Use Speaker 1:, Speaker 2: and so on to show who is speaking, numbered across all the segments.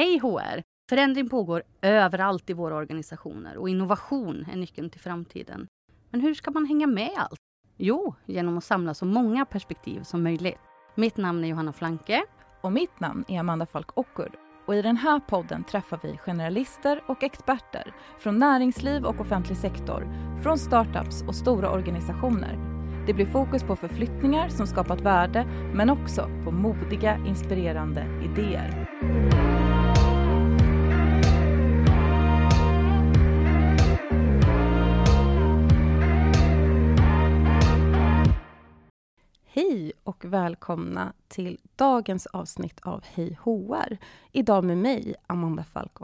Speaker 1: Hej HR! Förändring pågår överallt i våra organisationer och innovation är nyckeln till framtiden. Men hur ska man hänga med allt? Jo, genom att samla så många perspektiv som möjligt. Mitt namn är Johanna Flanke.
Speaker 2: Och mitt namn är Amanda Falk Ockur. Och i den här podden träffar vi generalister och experter från näringsliv och offentlig sektor, från startups och stora organisationer. Det blir fokus på förflyttningar som skapat värde, men också på modiga, inspirerande idéer. Och välkomna till dagens avsnitt av Hej HR. Idag med mig, Amanda Falk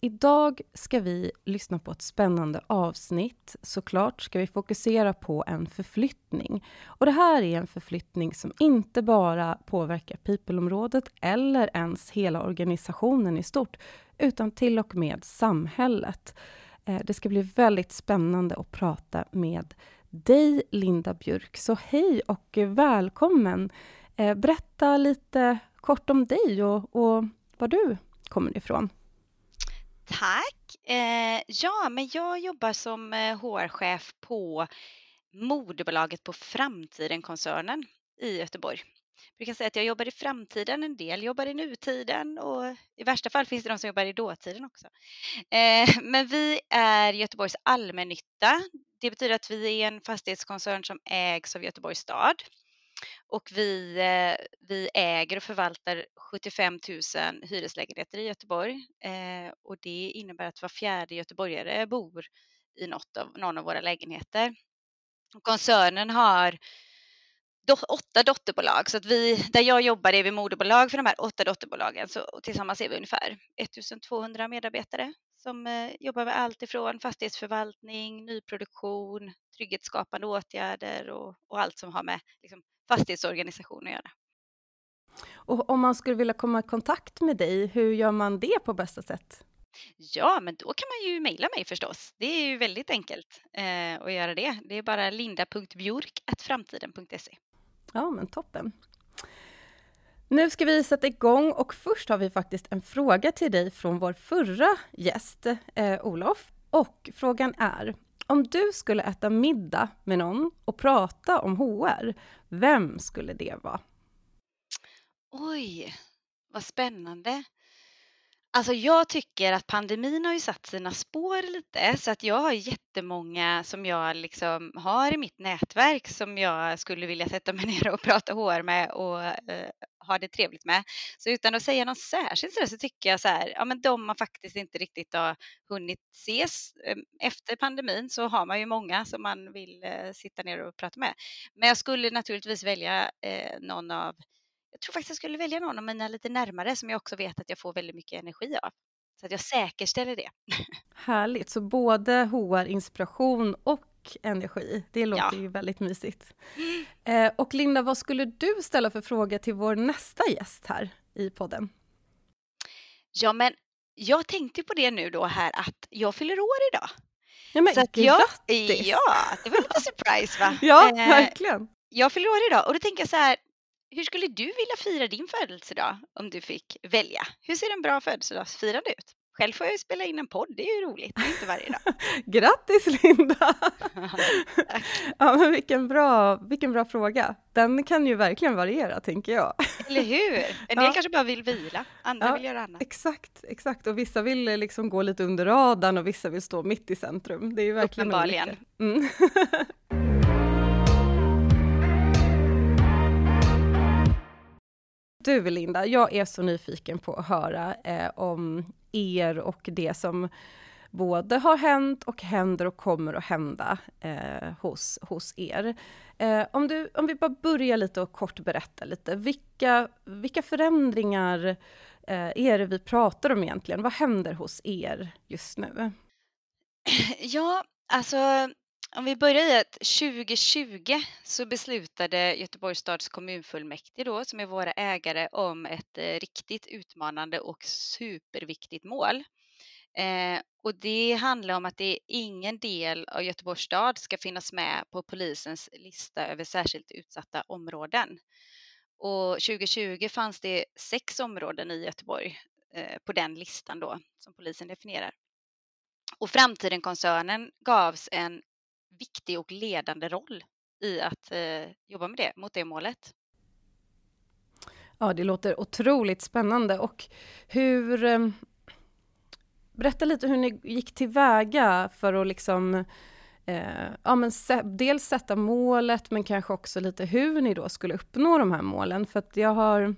Speaker 2: Idag ska vi lyssna på ett spännande avsnitt. Såklart ska vi fokusera på en förflyttning. Och det här är en förflyttning som inte bara påverkar people-området eller ens hela organisationen i stort, utan till och med samhället. Eh, det ska bli väldigt spännande att prata med dig, Linda Björk. Så hej och välkommen! Eh, berätta lite kort om dig och, och var du kommer ifrån.
Speaker 3: Tack! Eh, ja, men jag jobbar som eh, HR-chef på moderbolaget på Framtiden-koncernen i Göteborg. Jag brukar säga att jag jobbar i framtiden, en del jobbar i nutiden och i värsta fall finns det de som jobbar i dåtiden också. Men vi är Göteborgs allmännytta. Det betyder att vi är en fastighetskoncern som ägs av Göteborgs stad. Och vi, eh, vi äger och förvaltar 75 000 hyreslägenheter i Göteborg. Eh, och det innebär att var fjärde göteborgare bor i något av, någon av våra lägenheter. Koncernen har do, åtta dotterbolag. Så att vi, där jag jobbar är vi moderbolag för de här åtta dotterbolagen. Så tillsammans är vi ungefär 1200 medarbetare som eh, jobbar med allt ifrån fastighetsförvaltning, nyproduktion, trygghetsskapande åtgärder och, och allt som har med liksom, fastighetsorganisation att göra.
Speaker 2: Och om man skulle vilja komma i kontakt med dig, hur gör man det på bästa sätt?
Speaker 3: Ja, men då kan man ju mejla mig förstås. Det är ju väldigt enkelt eh, att göra det. Det är bara linda.bjork.framtiden.se.
Speaker 2: Ja, men toppen. Nu ska vi sätta igång och först har vi faktiskt en fråga till dig från vår förra gäst, eh, Olof. Och frågan är, om du skulle äta middag med någon och prata om HR, vem skulle det vara?
Speaker 3: Oj, vad spännande. Alltså jag tycker att pandemin har ju satt sina spår lite så att jag har jättemånga som jag liksom har i mitt nätverk som jag skulle vilja sätta mig ner och prata hår med och eh, ha det trevligt med. Så utan att säga något särskilt så, tycker jag så här, ja men de man faktiskt inte riktigt har hunnit ses eh, efter pandemin så har man ju många som man vill eh, sitta ner och prata med. Men jag skulle naturligtvis välja eh, någon av jag tror faktiskt jag skulle välja någon av mina lite närmare som jag också vet att jag får väldigt mycket energi av. Så att jag säkerställer det.
Speaker 2: Härligt, så både HR-inspiration och energi. Det låter ja. ju väldigt mysigt. Mm. Eh, och Linda, vad skulle du ställa för fråga till vår nästa gäst här i podden?
Speaker 3: Ja, men jag tänkte på det nu då här att jag fyller år idag.
Speaker 2: Ja, men så grattis!
Speaker 3: Jag, ja, det var lite surprise va?
Speaker 2: ja, eh, verkligen.
Speaker 3: Jag fyller år idag och då tänker jag så här, hur skulle du vilja fira din födelsedag om du fick välja? Hur ser en bra födelsedagsfirande ut? Själv får jag ju spela in en podd, det är ju roligt, det är inte varje dag.
Speaker 2: Grattis Linda! ja, men vilken bra, vilken bra fråga. Den kan ju verkligen variera, tänker jag.
Speaker 3: Eller hur? En del ja. kanske bara vill vila, andra ja, vill göra annat.
Speaker 2: Exakt, exakt. Och vissa vill liksom gå lite under radarn och vissa vill stå mitt i centrum. Det är ju verkligen
Speaker 3: Uppenbarligen. Mm.
Speaker 2: Du Linda, jag är så nyfiken på att höra eh, om er och det som både har hänt och händer och kommer att hända eh, hos, hos er. Eh, om, du, om vi bara börjar lite och kort berätta lite, vilka, vilka förändringar eh, är det vi pratar om egentligen? Vad händer hos er just nu?
Speaker 3: Ja, alltså om vi börjar i att 2020 så beslutade Göteborgs stads kommunfullmäktige då, som är våra ägare, om ett eh, riktigt utmanande och superviktigt mål. Eh, och det handlar om att det är ingen del av Göteborgs stad ska finnas med på polisens lista över särskilt utsatta områden. Och 2020 fanns det sex områden i Göteborg eh, på den listan då som polisen definierar. Och Framtiden-koncernen gavs en viktig och ledande roll i att eh, jobba med det, mot det målet.
Speaker 2: Ja, det låter otroligt spännande. Och hur... Eh, berätta lite hur ni gick tillväga för att liksom... Eh, ja, men se, dels sätta målet, men kanske också lite hur ni då skulle uppnå de här målen. För att jag har...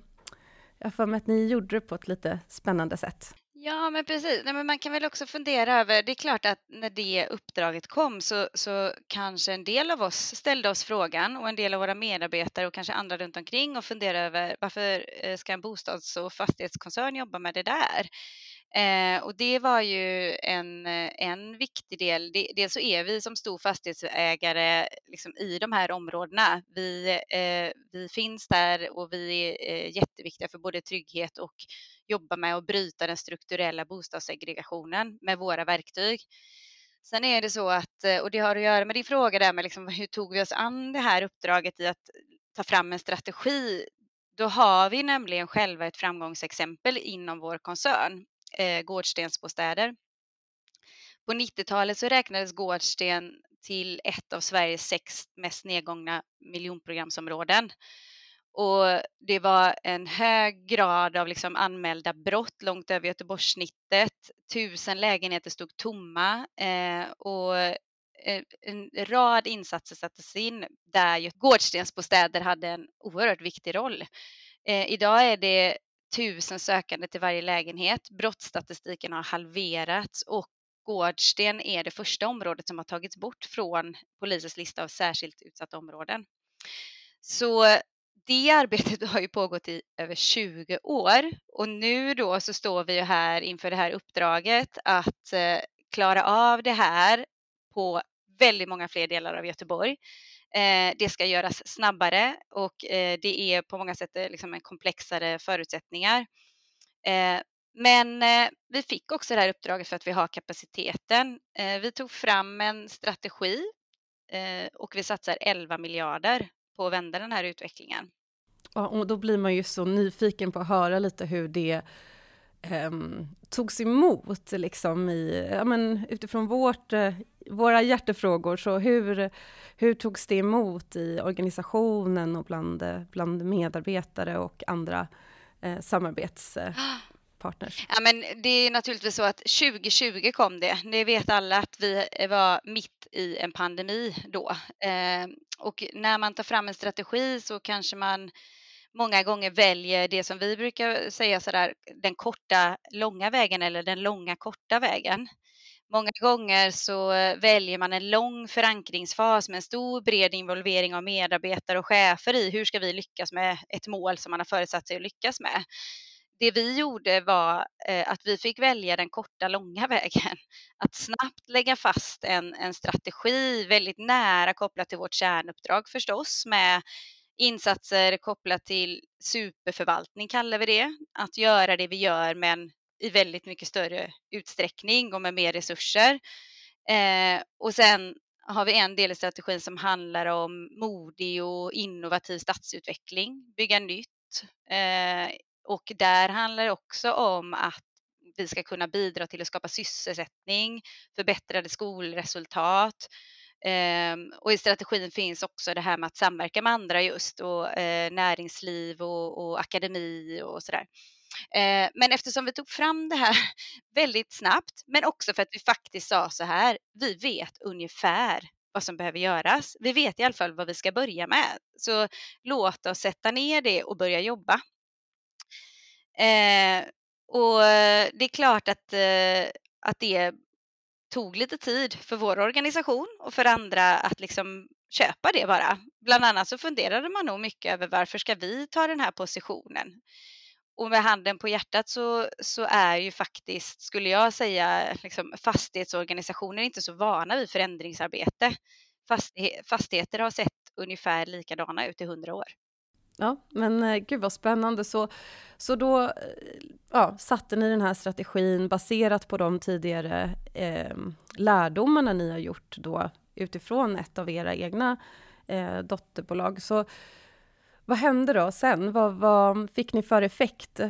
Speaker 2: Jag har för mig att ni gjorde det på ett lite spännande sätt.
Speaker 3: Ja, men precis. Nej, men man kan väl också fundera över, det är klart att när det uppdraget kom så, så kanske en del av oss ställde oss frågan och en del av våra medarbetare och kanske andra runt omkring och fundera över varför eh, ska en bostads och fastighetskoncern jobba med det där? Eh, och det var ju en, eh, en viktig del. Dels så är vi som stor fastighetsägare liksom i de här områdena. Vi, eh, vi finns där och vi är eh, jätteviktiga för både trygghet och jobba med att bryta den strukturella bostadssegregationen med våra verktyg. Sen är det så att, eh, och det har att göra med din fråga där med liksom, hur tog vi oss an det här uppdraget i att ta fram en strategi då har vi nämligen själva ett framgångsexempel inom vår koncern eh, Gårdstensbostäder. På 90-talet så räknades Gårdsten till ett av Sveriges sex mest nedgångna miljonprogramsområden. Och det var en hög grad av liksom anmälda brott långt över Göteborgssnittet. Tusen lägenheter stod tomma eh, och eh, en rad insatser sattes in där Gårdstensbostäder hade en oerhört viktig roll. Eh, idag är det tusen sökande till varje lägenhet. Brottsstatistiken har halverats och Gårdsten är det första området som har tagits bort från polisens lista av särskilt utsatta områden. Så det arbetet har ju pågått i över 20 år och nu då så står vi ju här inför det här uppdraget att eh, klara av det här på väldigt många fler delar av Göteborg. Eh, det ska göras snabbare och eh, det är på många sätt eh, liksom en komplexare förutsättningar. Men vi fick också det här uppdraget för att vi har kapaciteten. Vi tog fram en strategi och vi satsar 11 miljarder på att vända den här utvecklingen.
Speaker 2: Ja, och då blir man ju så nyfiken på att höra lite hur det eh, togs emot liksom i, ja, men utifrån vårt, eh, våra hjärtefrågor. Så hur, hur togs det emot i organisationen och bland, bland medarbetare och andra uh, samarbetspartners?
Speaker 3: Ja, men det är naturligtvis så att 2020 kom det. Det vet alla att vi var mitt i en pandemi då. Eh, och när man tar fram en strategi så kanske man många gånger väljer det som vi brukar säga sådär, den korta långa vägen eller den långa korta vägen. Många gånger så väljer man en lång förankringsfas med en stor bred involvering av medarbetare och chefer i hur ska vi lyckas med ett mål som man har förutsatt sig att lyckas med. Det vi gjorde var eh, att vi fick välja den korta långa vägen. Att snabbt lägga fast en, en strategi väldigt nära kopplat till vårt kärnuppdrag förstås med insatser kopplat till superförvaltning kallar vi det. Att göra det vi gör men i väldigt mycket större utsträckning och med mer resurser. Eh, och sen har vi en del i strategin som handlar om modig och innovativ stadsutveckling, bygga nytt. Eh, och där handlar det också om att vi ska kunna bidra till att skapa sysselsättning, förbättrade skolresultat, Ehm, och i strategin finns också det här med att samverka med andra just och eh, näringsliv och, och akademi och sådär. Eh, men eftersom vi tog fram det här väldigt snabbt, men också för att vi faktiskt sa så här, vi vet ungefär vad som behöver göras. Vi vet i alla fall vad vi ska börja med. Så låt oss sätta ner det och börja jobba. Eh, och eh, det är klart att, eh, att det tog lite tid för vår organisation och för andra att liksom köpa det bara. Bland annat så funderade man nog mycket över varför ska vi ta den här positionen? Och med handen på hjärtat så, så är ju faktiskt, skulle jag säga, liksom fastighetsorganisationer inte så vana vid förändringsarbete. fastigheter har sett ungefär likadana ut i hundra år.
Speaker 2: Ja, men eh, gud vad spännande. Så, så då eh, ja, satte ni den här strategin baserat på de tidigare eh, lärdomarna ni har gjort då utifrån ett av era egna eh, dotterbolag. Så Vad hände då sen? Vad, vad fick ni för effekt?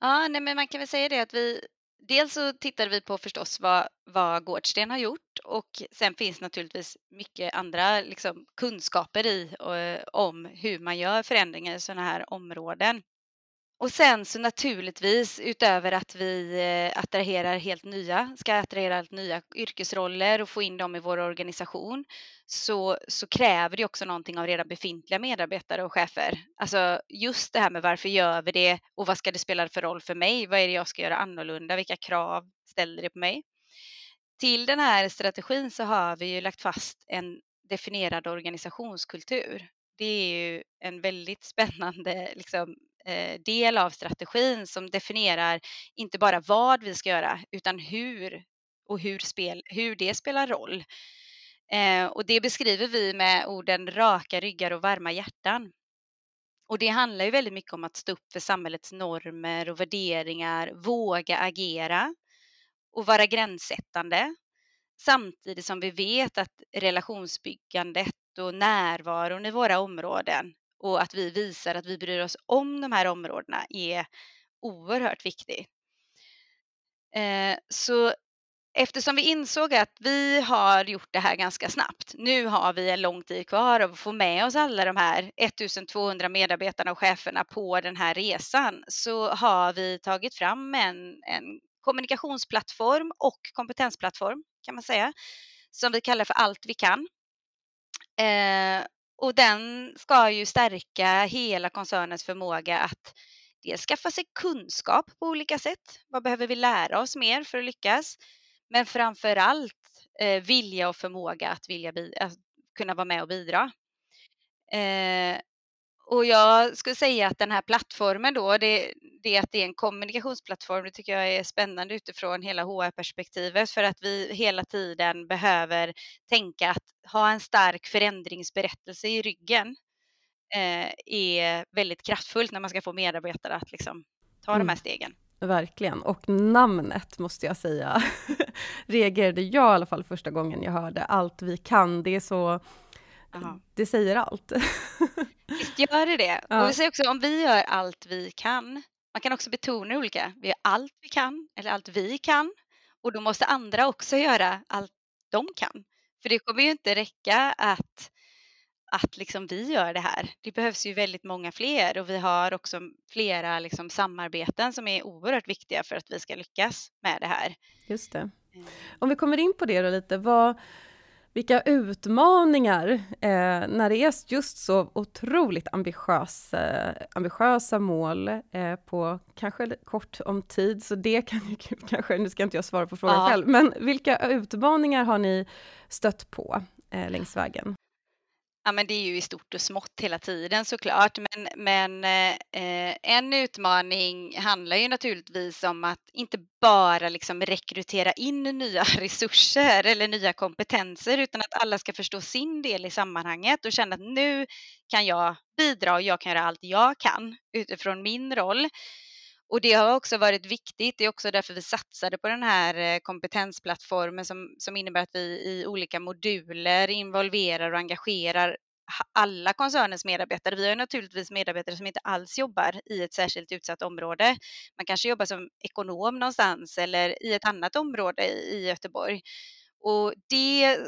Speaker 3: Ja, nej, men man kan väl säga det att vi dels så tittade vi på förstås vad, vad Gårdsten har gjort och sen finns naturligtvis mycket andra liksom, kunskaper i och, om hur man gör förändringar i sådana här områden. Och sen så naturligtvis utöver att vi eh, attraherar helt nya, ska attrahera helt nya yrkesroller och få in dem i vår organisation så, så kräver det också någonting av redan befintliga medarbetare och chefer. Alltså just det här med varför gör vi det och vad ska det spela för roll för mig? Vad är det jag ska göra annorlunda? Vilka krav ställer det på mig? Till den här strategin så har vi ju lagt fast en definierad organisationskultur. Det är ju en väldigt spännande liksom, Eh, del av strategin som definierar inte bara vad vi ska göra utan hur och hur, spel, hur det spelar roll. Eh, och det beskriver vi med orden raka ryggar och varma hjärtan. Och det handlar ju väldigt mycket om att stå upp för samhällets normer och värderingar, våga agera och vara gränssättande. Samtidigt som vi vet att relationsbyggandet och närvaron i våra områden och att vi visar att vi bryr oss om de här områdena är oerhört viktigt. Eh, så eftersom vi insåg att vi har gjort det här ganska snabbt, nu har vi en lång tid kvar att få med oss alla de här 1200 medarbetarna och cheferna på den här resan, så har vi tagit fram en, en kommunikationsplattform och kompetensplattform kan man säga, som vi kallar för Allt vi kan. Eh, och den ska ju stärka hela koncernens förmåga att dels skaffa sig kunskap på olika sätt. Vad behöver vi lära oss mer för att lyckas? Men framför allt eh, vilja och förmåga att, vilja att kunna vara med och bidra. Eh, och jag skulle säga att den här plattformen då, det, det att det är en kommunikationsplattform, det tycker jag är spännande utifrån hela HR-perspektivet för att vi hela tiden behöver tänka att ha en stark förändringsberättelse i ryggen eh, är väldigt kraftfullt när man ska få medarbetare att liksom ta mm. de här mm. stegen.
Speaker 2: Verkligen, och namnet måste jag säga reagerade jag i alla fall första gången jag hörde Allt vi kan. Det är så Aha. Det säger allt.
Speaker 3: Visst gör det det. Ja. Och vi säger också om vi gör allt vi kan. Man kan också betona olika. Vi gör allt vi kan eller allt vi kan. Och då måste andra också göra allt de kan. För det kommer ju inte räcka att, att liksom vi gör det här. Det behövs ju väldigt många fler och vi har också flera liksom samarbeten som är oerhört viktiga för att vi ska lyckas med det här.
Speaker 2: Just det. Mm. Om vi kommer in på det då lite, vad, vilka utmaningar eh, när det är just så otroligt ambitiösa, ambitiösa mål eh, på kanske kort om tid, så det kan ju kanske, nu ska inte jag svara på frågan ja. själv, men vilka utmaningar har ni stött på eh, längs vägen?
Speaker 3: Ja, men det är ju i stort och smått hela tiden såklart. Men, men eh, en utmaning handlar ju naturligtvis om att inte bara liksom rekrytera in nya resurser eller nya kompetenser utan att alla ska förstå sin del i sammanhanget och känna att nu kan jag bidra och jag kan göra allt jag kan utifrån min roll. Och det har också varit viktigt. Det är också därför vi satsade på den här eh, kompetensplattformen som, som innebär att vi i olika moduler involverar och engagerar alla koncernens medarbetare. Vi har naturligtvis medarbetare som inte alls jobbar i ett särskilt utsatt område. Man kanske jobbar som ekonom någonstans eller i ett annat område i Göteborg. Och det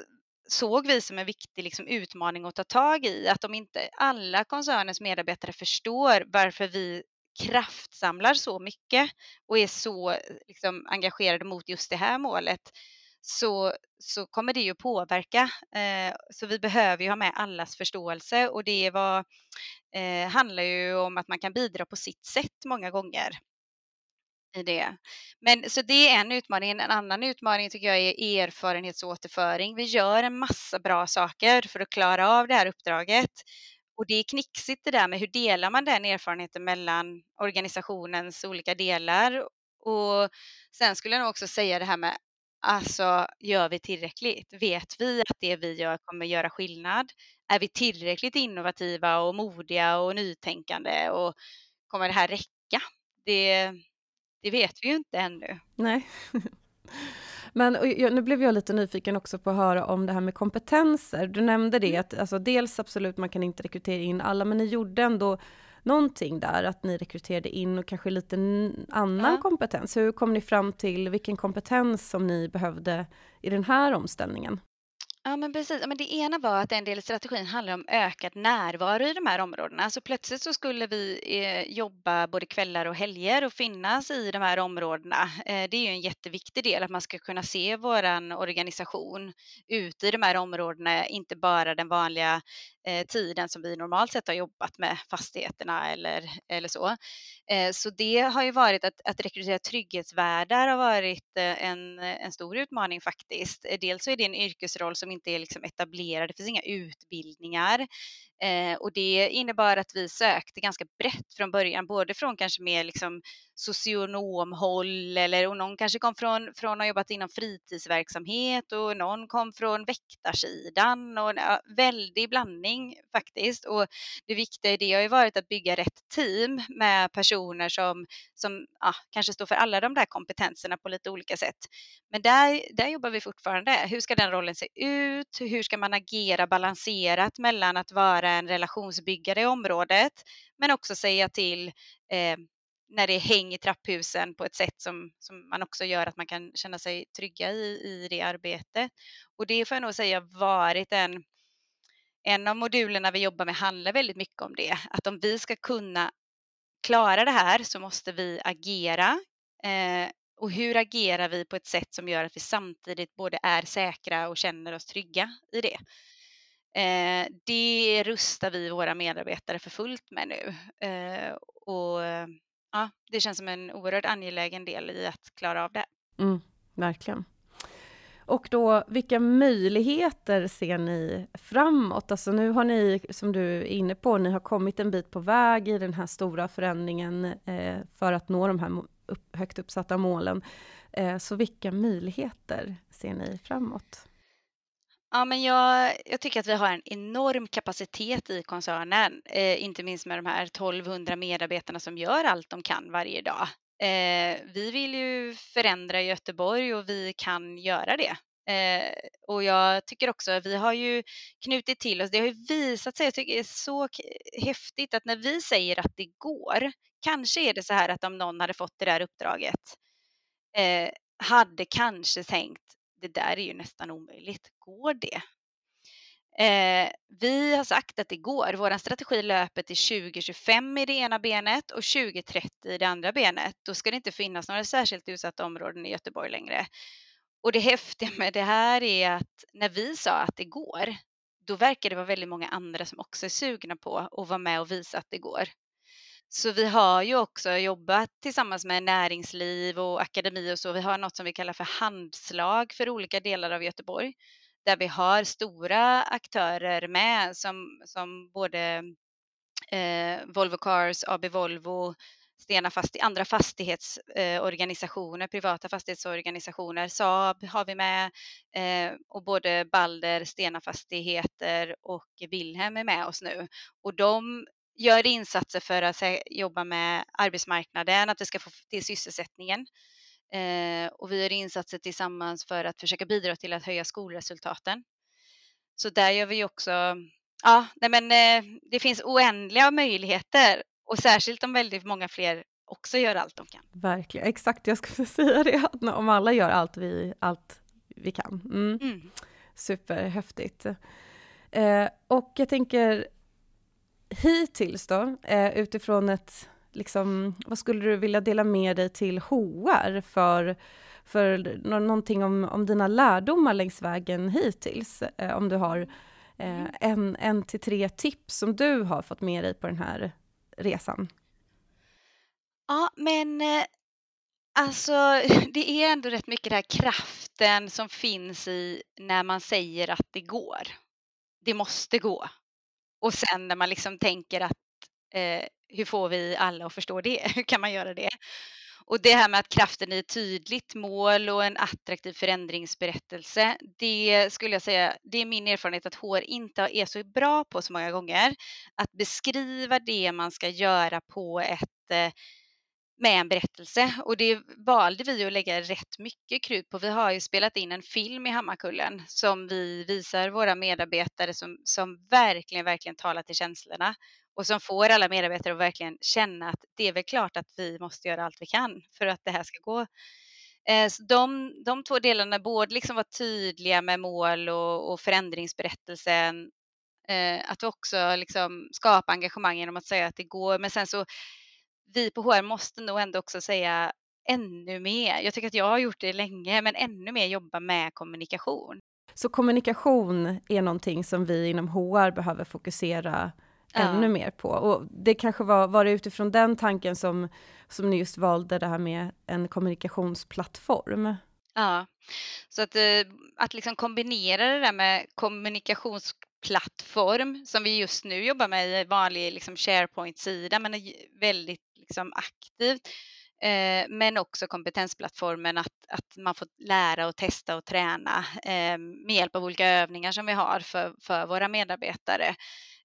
Speaker 3: såg vi som en viktig liksom, utmaning att ta tag i, att om inte alla koncernens medarbetare förstår varför vi kraftsamlar så mycket och är så liksom, engagerade mot just det här målet så, så kommer det ju påverka. Eh, så vi behöver ju ha med allas förståelse och det var, eh, handlar ju om att man kan bidra på sitt sätt många gånger. I det. Men så det är en utmaning. En annan utmaning tycker jag är erfarenhetsåterföring. Vi gör en massa bra saker för att klara av det här uppdraget. Och det är knixigt det där med hur delar man den erfarenheten mellan organisationens olika delar. Och sen skulle jag nog också säga det här med Alltså, gör vi tillräckligt? Vet vi att det vi gör kommer göra skillnad? Är vi tillräckligt innovativa och modiga och nytänkande och kommer det här räcka? Det, det vet vi ju inte ännu.
Speaker 2: Nej. Men nu blev jag lite nyfiken också på att höra om det här med kompetenser. Du nämnde det mm. att alltså, dels absolut, man kan inte rekrytera in alla, men ni gjorde ändå någonting där, att ni rekryterade in och kanske lite annan ja. kompetens. Hur kom ni fram till vilken kompetens som ni behövde i den här omställningen?
Speaker 3: Ja, men precis. Ja, men det ena var att en del i strategin handlar om ökad närvaro i de här områdena. Så plötsligt så skulle vi eh, jobba både kvällar och helger och finnas i de här områdena. Eh, det är ju en jätteviktig del att man ska kunna se våran organisation ute i de här områdena, inte bara den vanliga eh, tiden som vi normalt sett har jobbat med fastigheterna eller, eller så. Eh, så det har ju varit att, att rekrytera trygghetsvärdar har varit eh, en, en stor utmaning faktiskt. Dels så är det en yrkesroll som inte är liksom etablerade, det finns inga utbildningar. Eh, och det innebar att vi sökte ganska brett från början, både från kanske mer liksom socionomhåll eller och någon kanske kom från, från att ha jobbat inom fritidsverksamhet och någon kom från väktarsidan och ja, väldig blandning faktiskt. Och det viktiga i det har ju varit att bygga rätt team med personer som, som ja, kanske står för alla de där kompetenserna på lite olika sätt. Men där, där jobbar vi fortfarande. Hur ska den rollen se ut? Hur ska man agera balanserat mellan att vara en relationsbyggare i området men också säga till eh, när det är häng i trapphusen på ett sätt som, som man också gör att man kan känna sig trygga i, i det arbetet. Och det får jag nog säga varit en, en av modulerna vi jobbar med handlar väldigt mycket om det, att om vi ska kunna klara det här så måste vi agera. Eh, och hur agerar vi på ett sätt som gör att vi samtidigt både är säkra och känner oss trygga i det? Eh, det rustar vi våra medarbetare för fullt med nu. Eh, och ja, det känns som en oerhört angelägen del i att klara av det.
Speaker 2: Mm, verkligen. Och då, vilka möjligheter ser ni framåt? Alltså nu har ni, som du är inne på, ni har kommit en bit på väg i den här stora förändringen eh, för att nå de här upp, högt uppsatta målen. Eh, så vilka möjligheter ser ni framåt?
Speaker 3: Ja, men jag, jag tycker att vi har en enorm kapacitet i koncernen, eh, inte minst med de här 1200 medarbetarna som gör allt de kan varje dag. Eh, vi vill ju förändra Göteborg och vi kan göra det. Eh, och jag tycker också att vi har ju knutit till oss, det har ju visat sig, jag tycker det är så häftigt att när vi säger att det går, kanske är det så här att om någon hade fått det där uppdraget, eh, hade kanske tänkt det där är ju nästan omöjligt. Går det? Eh, vi har sagt att det går. Vår strategi löper till 2025 i det ena benet och 2030 i det andra benet. Då ska det inte finnas några särskilt utsatta områden i Göteborg längre. Och det häftiga med det här är att när vi sa att det går, då verkar det vara väldigt många andra som också är sugna på att vara med och visa att det går. Så vi har ju också jobbat tillsammans med näringsliv och akademi och så. Vi har något som vi kallar för handslag för olika delar av Göteborg där vi har stora aktörer med som, som både eh, Volvo Cars, AB Volvo, Stena fast, andra fastighetsorganisationer, eh, privata fastighetsorganisationer. Saab har vi med eh, och både Balder, Stena Fastigheter och Wilhelm är med oss nu. Och de gör insatser för att jobba med arbetsmarknaden, att det ska få till sysselsättningen. Eh, och vi gör insatser tillsammans för att försöka bidra till att höja skolresultaten. Så där gör vi också, ja, nej men eh, det finns oändliga möjligheter och särskilt om väldigt många fler också gör allt de kan.
Speaker 2: Verkligen, exakt jag skulle säga det, om alla gör allt vi, allt vi kan. Mm. Mm. Superhäftigt. Eh, och jag tänker, hittills då, eh, utifrån ett, liksom, vad skulle du vilja dela med dig till HR för, för någonting om, om dina lärdomar längs vägen hittills? Eh, om du har eh, mm. en, en till tre tips som du har fått med dig på den här resan?
Speaker 3: Ja, men eh, alltså det är ändå rätt mycket den här kraften som finns i när man säger att det går. Det måste gå. Och sen när man liksom tänker att eh, hur får vi alla att förstå det? Hur kan man göra det? Och det här med att kraften i ett tydligt mål och en attraktiv förändringsberättelse, det skulle jag säga, det är min erfarenhet att HR inte är så bra på så många gånger. Att beskriva det man ska göra på ett eh, med en berättelse och det valde vi att lägga rätt mycket krut på. Vi har ju spelat in en film i Hammarkullen som vi visar våra medarbetare som, som verkligen, verkligen talar till känslorna och som får alla medarbetare att verkligen känna att det är väl klart att vi måste göra allt vi kan för att det här ska gå. Eh, så de, de två delarna, både liksom vara tydliga med mål och, och förändringsberättelsen, eh, att också liksom skapa engagemang genom att säga att det går, men sen så vi på HR måste nog ändå också säga ännu mer. Jag tycker att jag har gjort det länge, men ännu mer jobba med kommunikation.
Speaker 2: Så kommunikation är någonting som vi inom HR behöver fokusera ja. ännu mer på. Och det kanske var, var det utifrån den tanken som, som ni just valde det här med en kommunikationsplattform?
Speaker 3: Ja, så att, eh, att liksom kombinera det där med kommunikationsplattform som vi just nu jobbar med i vanlig liksom SharePoint-sida men är väldigt liksom aktivt. Eh, men också kompetensplattformen att, att man får lära och testa och träna eh, med hjälp av olika övningar som vi har för, för våra medarbetare.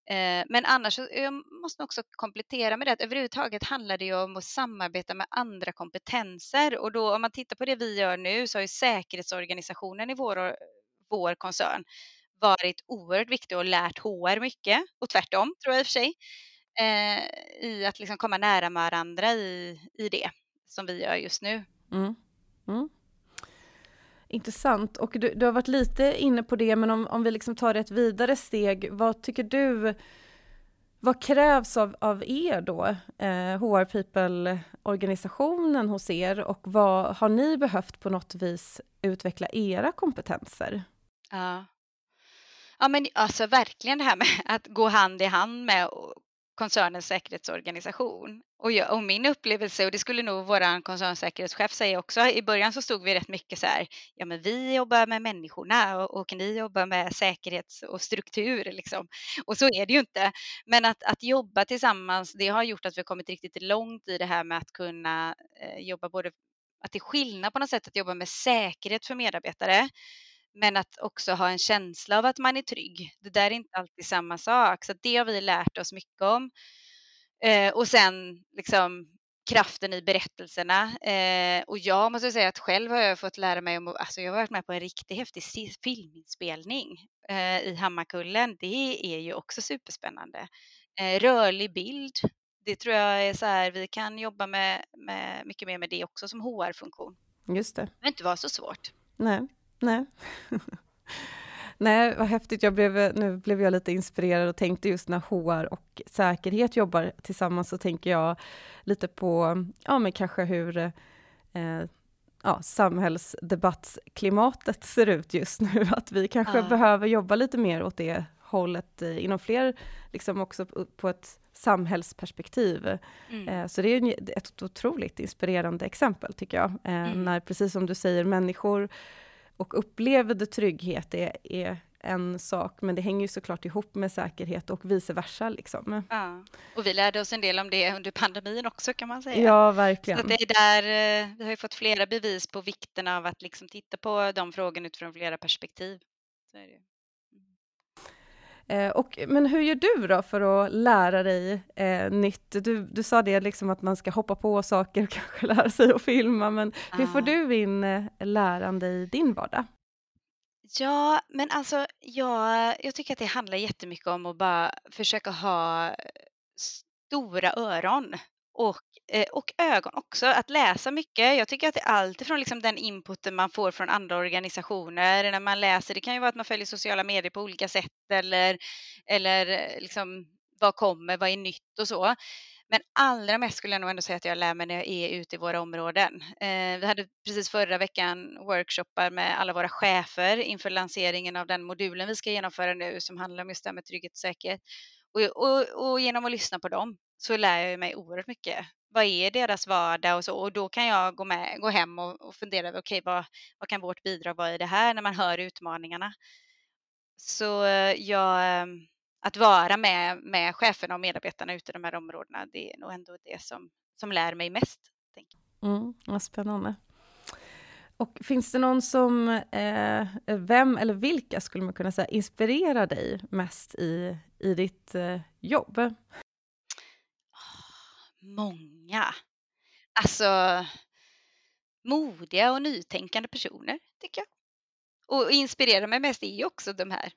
Speaker 3: Eh, men annars jag måste man också komplettera med det att överhuvudtaget handlar det ju om att samarbeta med andra kompetenser och då om man tittar på det vi gör nu så har ju säkerhetsorganisationen i vår, vår koncern varit oerhört viktig och lärt HR mycket och tvärtom tror jag i och för sig eh, i att liksom komma nära varandra i, i det som vi gör just nu. Mm. Mm.
Speaker 2: Intressant. Och du, du, har varit lite inne på det, men om, om vi liksom tar ett vidare steg, vad tycker du vad krävs av, av er då, eh, HR People-organisationen hos er och vad har ni behövt på något vis utveckla era kompetenser?
Speaker 3: Ja, ja men alltså verkligen det här med att gå hand i hand med koncernens säkerhetsorganisation. Och, jag, och, min upplevelse, och det skulle nog vår koncernsäkerhetschef säga också, i början så stod vi rätt mycket så här, ja men vi jobbar med människorna och, och ni jobbar med säkerhet och struktur liksom. Och så är det ju inte. Men att, att jobba tillsammans, det har gjort att vi har kommit riktigt långt i det här med att kunna eh, jobba både, att det är skillnad på något sätt att jobba med säkerhet för medarbetare men att också ha en känsla av att man är trygg. Det där är inte alltid samma sak, så det har vi lärt oss mycket om. Eh, och sen liksom kraften i berättelserna. Eh, och jag måste säga att själv har jag fått lära mig om, alltså jag har varit med på en riktigt häftig filminspelning eh, i Hammarkullen. Det är ju också superspännande. Eh, rörlig bild, det tror jag är så här, vi kan jobba med, med mycket mer med det också som HR-funktion.
Speaker 2: Just det. Det
Speaker 3: behöver inte vara så svårt.
Speaker 2: Nej. Nej. Nej, vad häftigt. Jag blev, nu blev jag lite inspirerad och tänkte just när HR och säkerhet jobbar tillsammans, så tänker jag lite på, ja men kanske hur eh, ja, samhällsdebattsklimatet ser ut just nu, att vi kanske ja. behöver jobba lite mer åt det hållet eh, inom fler, liksom också på ett samhällsperspektiv. Mm. Eh, så det är ett otroligt inspirerande exempel, tycker jag. Eh, mm. När, precis som du säger, människor och upplevde trygghet är, är en sak, men det hänger ju såklart ihop med säkerhet och vice versa. Liksom.
Speaker 3: Ja. Och vi lärde oss en del om det under pandemin också kan man säga.
Speaker 2: Ja, verkligen.
Speaker 3: Så det är där, eh, vi har ju fått flera bevis på vikten av att liksom titta på de frågorna utifrån flera perspektiv. Så är det.
Speaker 2: Eh, och, men hur gör du då för att lära dig eh, nytt? Du, du sa det liksom att man ska hoppa på saker och kanske lära sig att filma, men ah. hur får du in eh, lärande i din vardag?
Speaker 3: Ja, men alltså jag, jag tycker att det handlar jättemycket om att bara försöka ha stora öron och, eh, Eh, och ögon också. Att läsa mycket. Jag tycker att det är allt ifrån liksom den inputen man får från andra organisationer när man läser. Det kan ju vara att man följer sociala medier på olika sätt eller, eller eh, liksom vad kommer, vad är nytt och så. Men allra mest skulle jag nog ändå säga att jag lär mig när jag är ute i våra områden. Eh, vi hade precis förra veckan workshoppar med alla våra chefer inför lanseringen av den modulen vi ska genomföra nu som handlar om just det här med trygghet och säkerhet. Och, och, och genom att lyssna på dem så lär jag mig oerhört mycket. Vad är deras vardag och så? Och då kan jag gå, med, gå hem och, och fundera över, okej, okay, vad, vad kan vårt bidrag vara i det här när man hör utmaningarna? Så eh, jag, ehm, att vara med, med cheferna och medarbetarna ute i de här områdena, det är nog ändå det som, som lär mig mest.
Speaker 2: Mm, vad spännande. Och finns det någon som, eh, vem eller vilka skulle man kunna säga inspirerar dig mest i, i ditt eh, jobb?
Speaker 3: många alltså modiga och nytänkande personer, tycker jag. Och inspirerar mig mest är ju också de här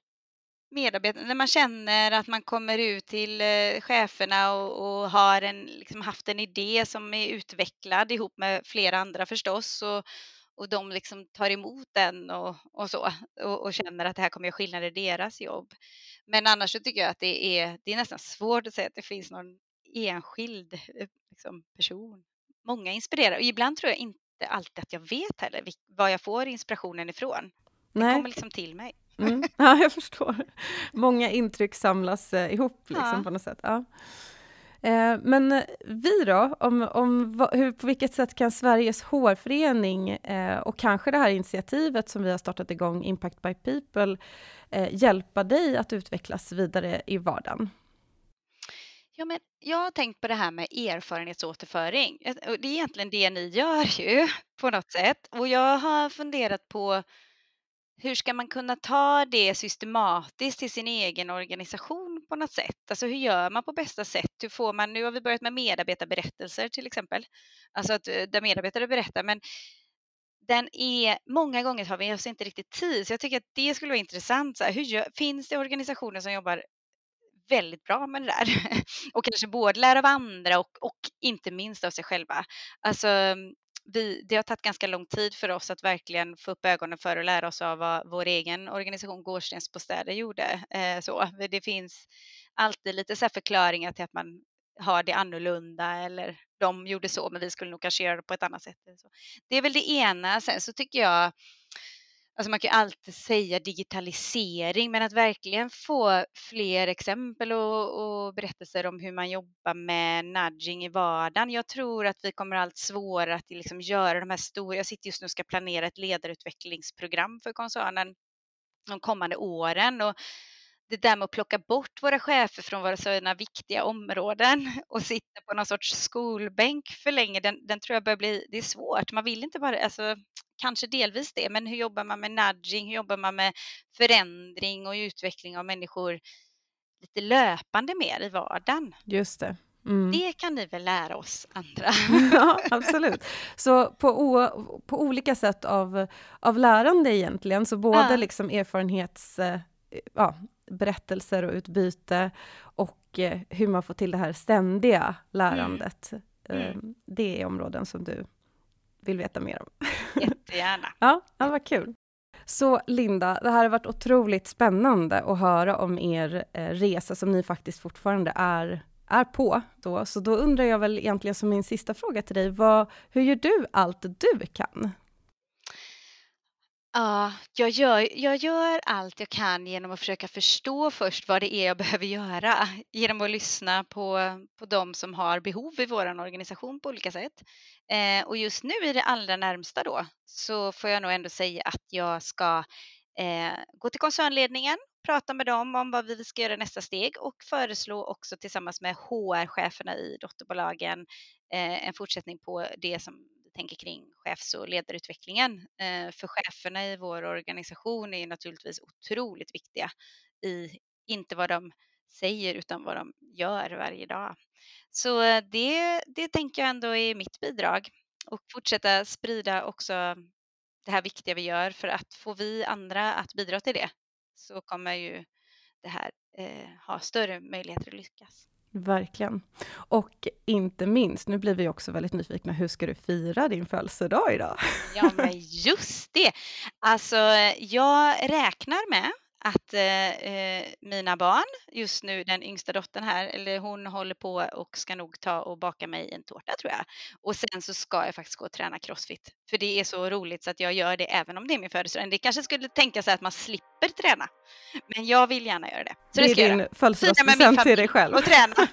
Speaker 3: medarbetarna, när man känner att man kommer ut till eh, cheferna och, och har en, liksom haft en idé som är utvecklad ihop med flera andra förstås och, och de liksom tar emot den och, och så och, och, känner att det här kommer göra skillnad i deras jobb. Men annars så tycker jag att det är, det är nästan svårt att säga att det finns någon enskild eh, liksom, person. Många inspirerar och ibland tror jag inte alltid att jag vet heller var jag får inspirationen ifrån. Det kommer liksom till mig.
Speaker 2: Mm. Ja, jag förstår. Många intryck samlas eh, ihop liksom, ja. på något sätt. Ja. Eh, men vi då, om, om hur, på vilket sätt kan Sveriges HR-förening eh, och kanske det här initiativet som vi har startat igång, Impact by People, eh, hjälpa dig att utvecklas vidare i vardagen?
Speaker 3: Ja, men jag har tänkt på det här med erfarenhetsåterföring. Eh, det är egentligen det ni gör ju på något sätt. Och jag har funderat på hur ska man kunna ta det systematiskt till sin egen organisation på något sätt? Alltså hur gör man på bästa sätt? Hur får man, nu har vi börjat med medarbetarberättelser till exempel, alltså att eh, där medarbetare berättar, men den är, många gånger har vi oss inte riktigt tid, så jag tycker att det skulle vara intressant. Så här, hur gör, finns det organisationer som jobbar väldigt bra med det där och kanske både lära av andra och, och inte minst av sig själva. Alltså vi, det har tagit ganska lång tid för oss att verkligen få upp ögonen för och lära oss av vad vår egen organisation Gårdstensbostäder gjorde. Eh, så. Det finns alltid lite så förklaringar till att man har det annorlunda eller de gjorde så men vi skulle nog kanske göra det på ett annat sätt. Det är väl det ena. Sen så tycker jag Alltså man kan alltid säga digitalisering, men att verkligen få fler exempel och, och, berättelser om hur man jobbar med nudging i vardagen. Jag tror att vi kommer allt svårare att liksom göra de här stora, jag sitter just nu och ska planera ett ledarutvecklingsprogram för koncernen de kommande åren och det där med att plocka bort våra chefer från våra sådana viktiga områden och sitta på någon sorts skolbänk för länge, den, den tror jag börjar bli, det är svårt. Man vill inte bara, alltså kanske delvis det, men hur jobbar man med nudging, hur jobbar man med förändring och utveckling av människor lite löpande mer i vardagen?
Speaker 2: Just det.
Speaker 3: Mm. Det kan ni väl lära oss andra?
Speaker 2: ja, absolut. Så på, på olika sätt av, av lärande egentligen, så både ja. liksom erfarenhets... Eh, ja, berättelser och utbyte och eh, hur man får till det här ständiga lärandet. Mm. Mm. Det är områden som du vill veta mer om.
Speaker 3: Jättegärna.
Speaker 2: ja, ja, vad kul. Så Linda, det här har varit otroligt spännande att höra om er eh, resa som ni faktiskt fortfarande är, är på. Då. Så då undrar jag väl egentligen som min sista fråga till dig, vad, hur gör du allt du kan?
Speaker 3: Ja, jag gör, jag gör allt jag kan genom att försöka förstå först vad det är jag behöver göra. Genom att lyssna på, på de som har behov i vår organisation på olika sätt. Eh, och just nu i det allra närmsta då så får jag nog ändå säga att jag ska eh, gå till koncernledningen, prata med dem om vad vi ska göra nästa steg och föreslå också tillsammans med HR-cheferna i dotterbolagen eh, en fortsättning på det som tänker kring chefs och ledarutvecklingen. Eh, för cheferna i vår organisation är naturligtvis otroligt viktiga i inte vad de säger utan vad de gör varje dag. Så eh, det, det tänker jag ändå är mitt bidrag och fortsätta sprida också det här viktiga vi gör för att få vi andra att bidra till det så kommer ju det här eh, ha större möjligheter att lyckas.
Speaker 2: Verkligen. Och inte minst, nu blir vi också väldigt nyfikna, hur ska du fira din födelsedag idag?
Speaker 3: Ja, men just det. Alltså, jag räknar med att eh, eh, mina barn, just nu den yngsta dottern här, eller hon håller på och ska nog ta och baka mig en tårta tror jag. Och sen så ska jag faktiskt gå och träna crossfit. För det är så roligt så att jag gör det även om det är min födelsedag. Det kanske skulle tänka sig att man slipper träna. Men jag vill gärna göra det.
Speaker 2: Så det, det är din födelsedagspresent till dig själv.
Speaker 3: Och träna.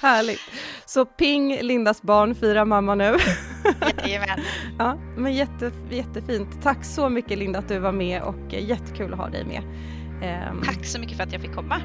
Speaker 2: Härligt. Så ping Lindas barn, fira mamma nu.
Speaker 3: Jajamän.
Speaker 2: ja, men jätte, jättefint. Tack så mycket Linda att du var med och jättekul att ha dig med.
Speaker 3: Um... Tack så mycket för att jag fick komma.